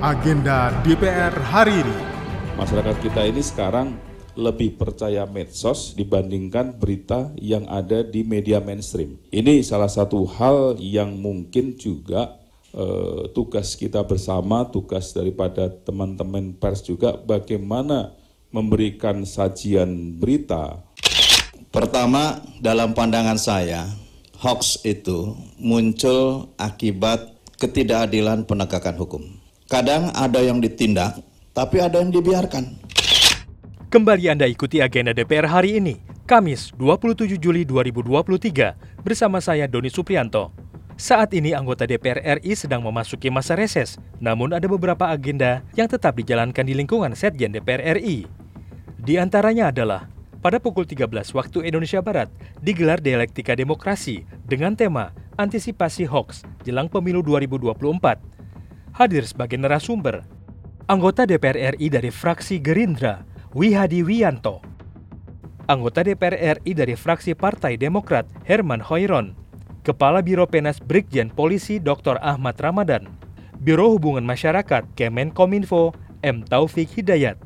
agenda DPR hari ini. Masyarakat kita ini sekarang lebih percaya medsos dibandingkan berita yang ada di media mainstream. Ini salah satu hal yang mungkin juga eh, tugas kita bersama, tugas daripada teman-teman pers juga bagaimana memberikan sajian berita. Pertama, dalam pandangan saya, hoax itu muncul akibat ketidakadilan penegakan hukum. Kadang ada yang ditindak, tapi ada yang dibiarkan. Kembali Anda ikuti agenda DPR hari ini, Kamis 27 Juli 2023, bersama saya Doni Suprianto. Saat ini anggota DPR RI sedang memasuki masa reses, namun ada beberapa agenda yang tetap dijalankan di lingkungan Setjen DPR RI. Di antaranya adalah pada pukul 13 waktu Indonesia Barat digelar dialektika demokrasi dengan tema antisipasi hoax jelang pemilu 2024 hadir sebagai narasumber. Anggota DPR RI dari fraksi Gerindra, Wihadi Wianto. Anggota DPR RI dari fraksi Partai Demokrat, Herman Hoiron. Kepala Biro Penas Brigjen Polisi Dr. Ahmad Ramadan. Biro Hubungan Masyarakat Kemenkominfo, M. Taufik Hidayat.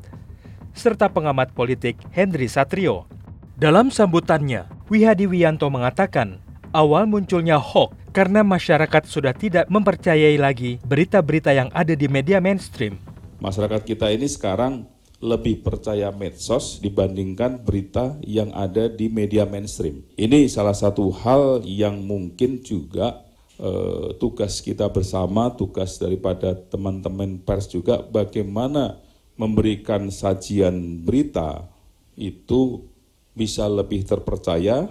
Serta pengamat politik Henry Satrio. Dalam sambutannya, Wihadi Wianto mengatakan, awal munculnya hoax karena masyarakat sudah tidak mempercayai lagi berita-berita yang ada di media mainstream. Masyarakat kita ini sekarang lebih percaya medsos dibandingkan berita yang ada di media mainstream. Ini salah satu hal yang mungkin juga eh, tugas kita bersama, tugas daripada teman-teman pers juga bagaimana memberikan sajian berita itu bisa lebih terpercaya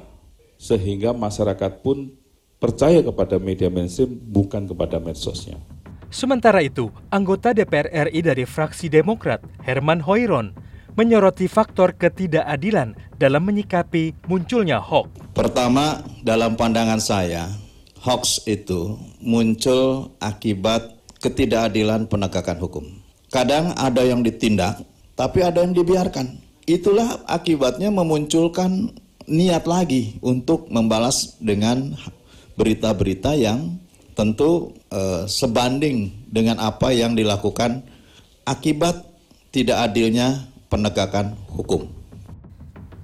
sehingga masyarakat pun percaya kepada media mainstream bukan kepada medsosnya. Sementara itu, anggota DPR RI dari fraksi Demokrat, Herman Hoiron, menyoroti faktor ketidakadilan dalam menyikapi munculnya hoax. Pertama, dalam pandangan saya, hoax itu muncul akibat ketidakadilan penegakan hukum. Kadang ada yang ditindak, tapi ada yang dibiarkan. Itulah akibatnya memunculkan niat lagi untuk membalas dengan berita-berita yang tentu eh, sebanding dengan apa yang dilakukan akibat tidak adilnya penegakan hukum.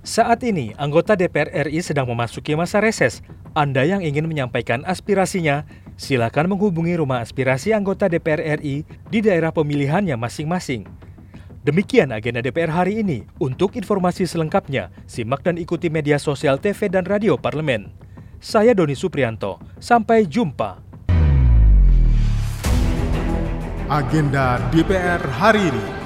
Saat ini, anggota DPR RI sedang memasuki masa reses. Anda yang ingin menyampaikan aspirasinya, silakan menghubungi rumah aspirasi anggota DPR RI di daerah pemilihannya masing-masing. Demikian agenda DPR hari ini. Untuk informasi selengkapnya, simak dan ikuti media sosial TV dan radio parlemen. Saya Doni Suprianto. Sampai jumpa. Agenda DPR hari ini.